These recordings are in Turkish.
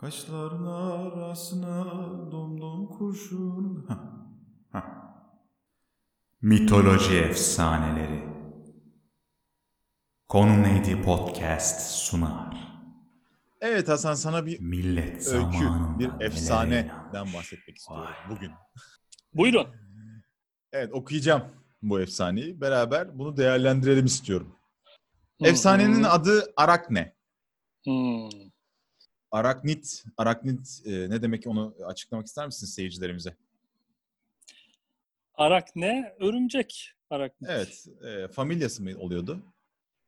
Kaşların arasına domdom kurşun. Mitoloji efsaneleri. Konu neydi podcast sunar. Evet Hasan sana bir Millet öykü, bir efsaneden bahsetmek istiyorum Vay. bugün. Buyurun. Evet okuyacağım bu efsaneyi. Beraber bunu değerlendirelim istiyorum. Efsanenin hı. adı Arakne. Hmm. Araknit, Araknit e, ne demek onu açıklamak ister misin seyircilerimize? Arakne, örümcek. Arakne. Evet, e, familyası mı oluyordu?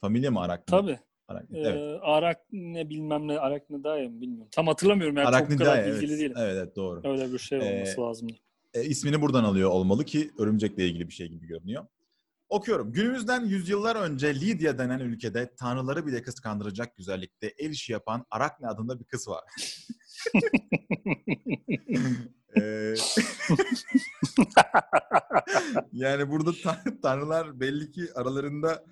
Familya mı Arakne? Tabii. Araknit, Ee, evet. Arakne bilmem ne, Arakne daha mı bilmiyorum. Tam hatırlamıyorum yani çok bu Arachnidae, kadar evet. bilgili değilim. Evet, evet doğru. Öyle bir şey Ee, olması lazımdı. E, ismini buradan alıyor olmalı ki örümcekle ilgili bir şey gibi görünüyor. Okuyorum. Günümüzden yüzyıllar önce Lidya denen ülkede tanrıları bile kıskandıracak güzellikte el işi yapan Arakne adında bir kız var. Ee, yani burada tan- tanrılar belli ki aralarında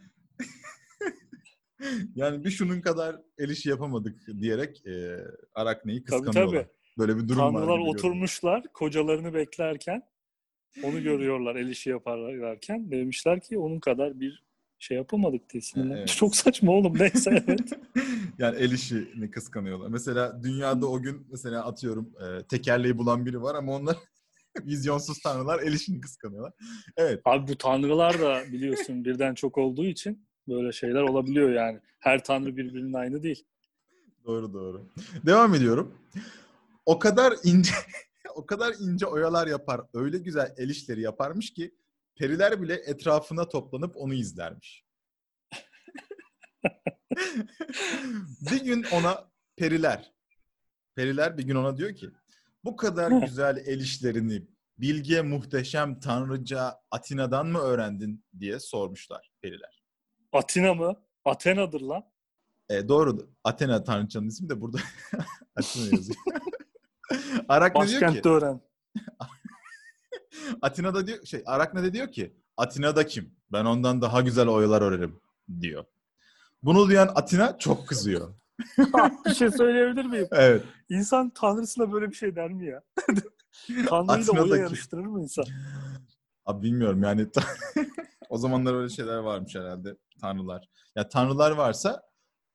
yani bir şunun kadar el işi yapamadık diyerek e, Arakne'yi tabii kıskanıyorlar. tabii. Böyle bir durum var. Tanrılar gibi görünüyor. oturmuşlar kocalarını beklerken onu görüyorlar el işi yaparlarken. Demişler ki onun kadar bir şey yapamadık diye. sinirlenmiş. Evet. Çok saçma oğlum neyse evet. yani el işini kıskanıyorlar. Mesela dünyada o gün mesela atıyorum e, tekerleği bulan biri var ama onlar vizyonsuz tanrılar el işini kıskanıyorlar. Evet. Abi bu tanrılar da biliyorsun birden çok olduğu için böyle şeyler olabiliyor yani. Her tanrı birbirinin aynı değil. Doğru doğru. Devam ediyorum. O kadar ince o kadar ince oyalar yapar, öyle güzel el işleri yaparmış ki periler bile etrafına toplanıp onu izlermiş. bir gün ona periler periler bir gün ona diyor ki bu kadar güzel el işlerini bilge muhteşem tanrıca Atina'dan mı öğrendin diye sormuşlar periler. Atina mı? Athena'dır lan. E, doğru. Athena tanrıçanın ismi de burada Athena yazıyor. Arakne diyor ki öğren. Atina'da diyor şey Arakne de diyor ki Atina'da kim? Ben ondan daha güzel oyalar öğrenirim diyor. Bunu duyan Atina çok kızıyor. bir şey söyleyebilir miyim? Evet. İnsan tanrısına böyle bir şey der mi ya? Tanrıyla Atina'daki- oya yarıştırır mı insan? Abi bilmiyorum yani o zamanlar öyle şeyler varmış herhalde tanrılar. Ya tanrılar varsa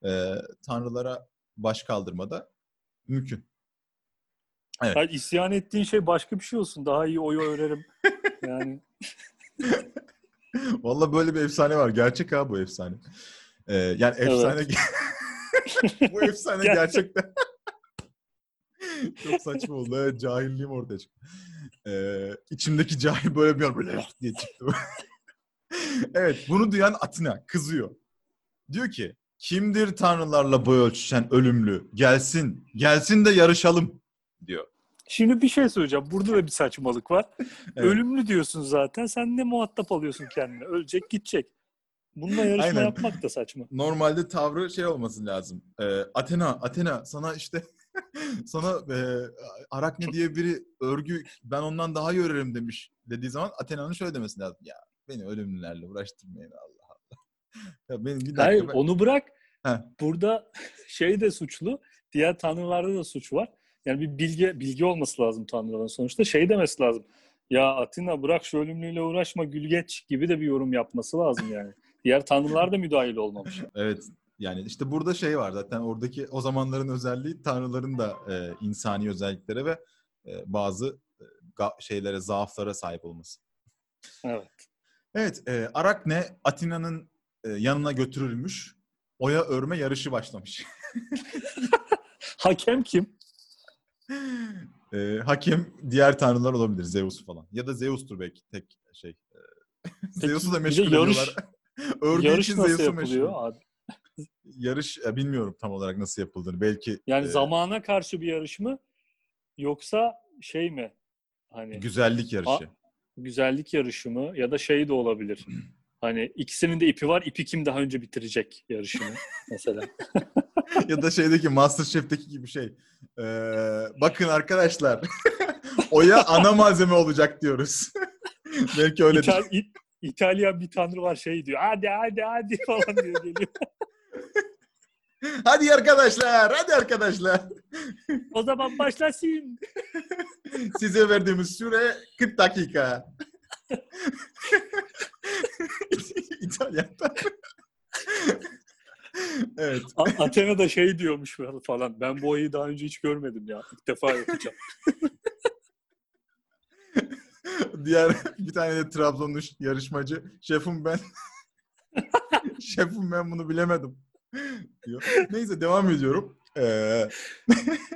e, tanrılara baş kaldırmada mümkün. Evet. Yani isyan ettiğin şey başka bir şey olsun. Daha iyi oyu öğrenirim. Yani Vallahi böyle bir efsane var. Gerçek ha bu efsane. Ee, yani efsane bu efsane Gerçek. gerçekten çok saçma oldu. Evet, cahilliğim ortaya çıktı. Ee, içimdeki cahil böyle bir an böyle diye çıktı. evet bunu duyan Atina kızıyor. Diyor ki kimdir tanrılarla boy ölçüşen ölümlü? Gelsin, gelsin de yarışalım diyor. şimdi bir şey söyleyeceğim. Burada da bir saçmalık var. Evet. Ölümlü diyorsun zaten. Sen ne muhatap alıyorsun kendine? Ölecek gidecek. Bununla yarışma Aynen. yapmak da saçma. normalde tavrı şey olması lazım. Ee, Athena, Athena sana işte sana e, Arakne diye biri örgü ben ondan daha iyi örerim demiş dediği zaman Athena'nın şöyle demesi lazım. Ya beni ölümlülerle uğraştırmayın Allah Allah. Ya benim bir dakika Hayır ben- onu bırak. Heh. Burada şey de suçlu. Diğer tanrılarda da suç var. Yani bir bilgi bilgi olması lazım tanrıların sonuçta. Şey demesi lazım. Ya Atina bırak şu ölümlüyle uğraşma gül geç gibi de bir yorum yapması lazım yani. Diğer tanrılar da müdahil olmamış. Evet yani işte burada şey var zaten oradaki o zamanların özelliği tanrıların da e, insani özelliklere ve e, bazı e, şeylere zaaflara sahip olması. Evet. Evet, e, Arakne Atina'nın e, yanına götürülmüş. Oya örme yarışı başlamış. Hakem kim? E, hakem diğer tanrılar olabilir. Zeus falan. Ya da Zeus'tur belki tek şey. E, Zeus'u da meşgul yarış- ediyorlar. Örgü Yarış için nasıl Zeus'u yapılıyor? meşgul. Abi? Yarış e, bilmiyorum tam olarak nasıl yapıldığını. Belki Yani e, zamana karşı bir yarış mı? Yoksa şey mi? Hani güzellik yarışı. güzellik yarışı mı? Ya da şey de olabilir. Hani ikisinin de ipi var. İpi kim daha önce bitirecek yarışını mesela. ya da şeydeki Masterchef'teki gibi şey. E, bakın arkadaşlar. Oya ana malzeme olacak diyoruz. belki öyle İtal- İ- İtalyan bir tanrı var şey diyor. Hadi hadi hadi falan diyor geliyor. Hadi arkadaşlar, hadi arkadaşlar. O zaman başlasın. Size verdiğimiz süre 40 dakika. İtalyan'da. Evet. A- Athena da şey diyormuş falan. Ben bu oyunu daha önce hiç görmedim ya. İlk defa yapacağım. Diğer bir tane de Trabzonlu yarışmacı. Şefim ben. Şefim ben bunu bilemedim. Diyor. Neyse devam ediyorum. Ee,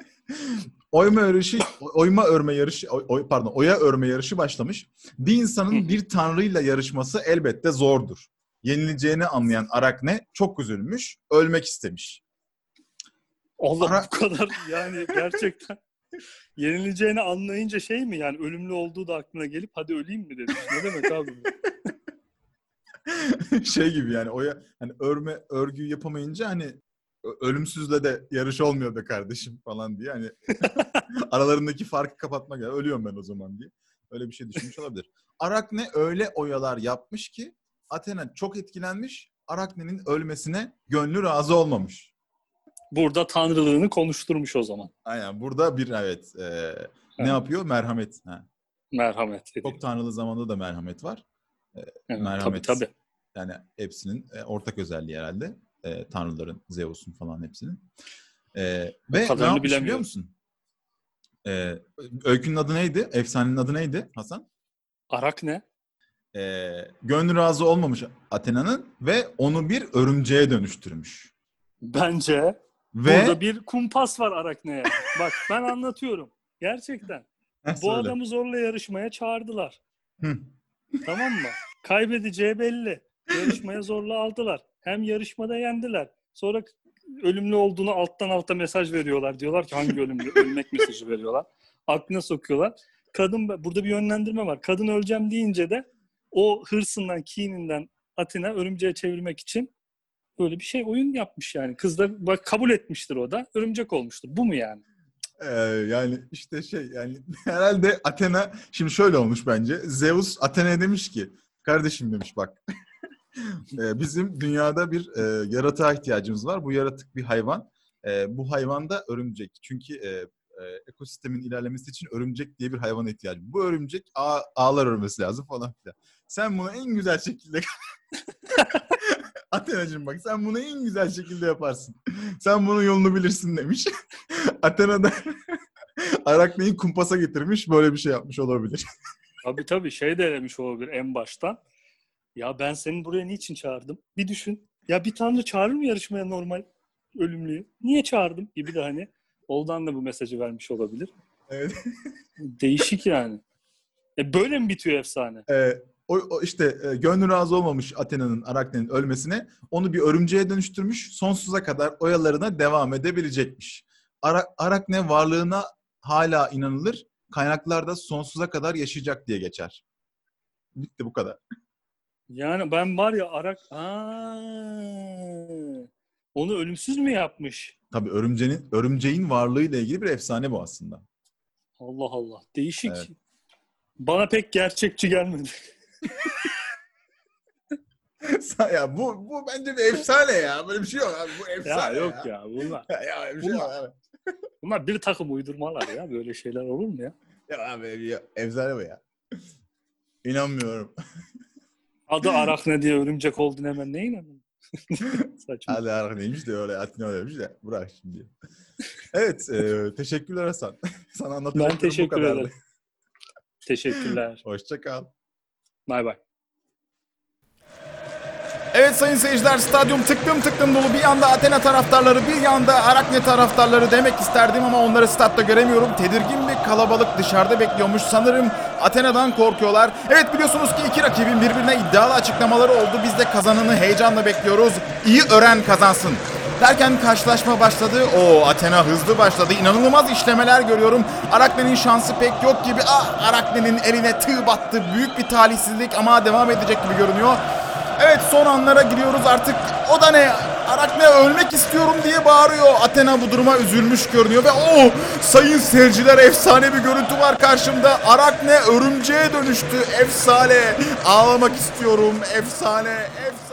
oyma yarışı, oyma örme yarışı, oy- pardon, oya örme yarışı başlamış. Bir insanın bir tanrıyla yarışması elbette zordur. Yenileceğini anlayan Arakne çok üzülmüş, ölmek istemiş. Allah Ara- bu kadar yani gerçekten yenileceğini anlayınca şey mi yani ölümlü olduğu da aklına gelip hadi öleyim mi demiş. Ne demek abi? bu? şey gibi yani oya hani örme örgüyü yapamayınca hani ölümsüzle de yarış olmuyor be kardeşim falan diye hani aralarındaki farkı kapatmak ya ölüyorum ben o zaman diye. Öyle bir şey düşünmüş olabilir. Arakne öyle oyalar yapmış ki Athena çok etkilenmiş. Arakne'nin ölmesine gönlü razı olmamış. Burada tanrılığını konuşturmuş o zaman. Aynen burada bir evet e, ne yapıyor? Merhamet. Ha. Merhamet ediyor. Çok tanrılı zamanda da merhamet var. Evet, merhamet. Tabii tabii. Yani hepsinin e, ortak özelliği herhalde. E, tanrıların, Zeus'un falan hepsinin. E, ve ne yapmış biliyor musun? E, öykünün adı neydi? Efsanenin adı neydi Hasan? Arak ne? E, gönlü razı olmamış Athena'nın ve onu bir örümceğe dönüştürmüş. Bence Ve burada bir kumpas var Arakne'ye. Bak ben anlatıyorum. Gerçekten. Heh, Bu söyle. adamı zorla yarışmaya çağırdılar. Hı. Tamam mı? Kaybedeceği belli. Yarışmaya zorla aldılar. Hem yarışmada yendiler. Sonra ölümlü olduğunu alttan alta mesaj veriyorlar. Diyorlar ki hangi ölümlü? Ölmek mesajı veriyorlar. Aklına sokuyorlar. Kadın burada bir yönlendirme var. Kadın öleceğim deyince de o hırsından, kininden Atina örümceğe çevirmek için böyle bir şey oyun yapmış yani. Kız da bak kabul etmiştir o da. Örümcek olmuştur. Bu mu yani? Ee, yani işte şey yani herhalde Athena şimdi şöyle olmuş bence. Zeus Athena'ya demiş ki kardeşim demiş bak e, bizim dünyada bir e, yaratığa ihtiyacımız var. Bu yaratık bir hayvan. E, bu hayvan da örümcek. Çünkü e, e, ekosistemin ilerlemesi için örümcek diye bir hayvana ihtiyacım. Bu örümcek ağ, ağlar örmesi lazım falan filan. Sen bunu en güzel şekilde Athena'cığım bak sen bunu en güzel şekilde yaparsın. Sen bunun yolunu bilirsin demiş. Athena da Arakne'yi kumpasa getirmiş böyle bir şey yapmış olabilir. Tabii tabii şey de demiş olabilir en baştan. Ya ben seni buraya niçin çağırdım? Bir düşün. Ya bir tanrı çağırır mı yarışmaya normal ölümlüyü? Niye çağırdım? Gibi de hani Oldan da bu mesajı vermiş olabilir. Evet. Değişik yani. E böyle mi bitiyor efsane? Ee, o, o işte e, gönlü razı olmamış Athena'nın Arakne'nin ölmesine onu bir örümceğe dönüştürmüş. Sonsuza kadar oyalarına devam edebilecekmiş. Ara, Arakne varlığına hala inanılır. Kaynaklarda sonsuza kadar yaşayacak diye geçer. Bitti bu kadar. Yani ben var ya Arak... Aa, onu ölümsüz mü yapmış? Tabii örümceğin, örümceğin varlığıyla ilgili bir efsane bu aslında. Allah Allah. Değişik. Evet. Bana pek gerçekçi gelmedi. ya bu bu bence bir efsane ya. Böyle bir şey yok abi. Bu ya efsane ya. yok ya bunlar. Ya, ya bir şey yok abi. Bunlar bir takım uydurmalar ya. Böyle şeyler olur mu ya? Ya abi ya, efsane bu ya. İnanmıyorum. Adı Arakne diye örümcek oldun hemen ne inanın? Saçma. Hadi arak neymiş de öyle Atina öyleymiş de bırak şimdi. Evet e, teşekkürler Hasan. Sana anlatacaklarım Ben teşekkür bu kadardı. ederim. Teşekkürler. Hoşça kal. Bay bay. Evet sayın seyirciler stadyum tıklım tıklım dolu. Bir yanda Athena taraftarları bir yanda Arakne taraftarları demek isterdim ama onları statta göremiyorum. Tedirgin bir kalabalık dışarıda bekliyormuş. Sanırım Athena'dan korkuyorlar. Evet biliyorsunuz ki iki rakibin birbirine iddialı açıklamaları oldu. Biz de kazananı heyecanla bekliyoruz. İyi öğren kazansın. Derken karşılaşma başladı. O Athena hızlı başladı. İnanılmaz işlemeler görüyorum. Arakne'nin şansı pek yok gibi. Ah Arakne'nin eline tığ battı. Büyük bir talihsizlik ama devam edecek gibi görünüyor. Evet son anlara giriyoruz artık. O da ne? Arakne ölmek istiyorum diye bağırıyor. Athena bu duruma üzülmüş görünüyor ve oh sayın seyirciler efsane bir görüntü var karşımda. Arakne örümceğe dönüştü. Efsane. Ağlamak istiyorum. Efsane. Efsane.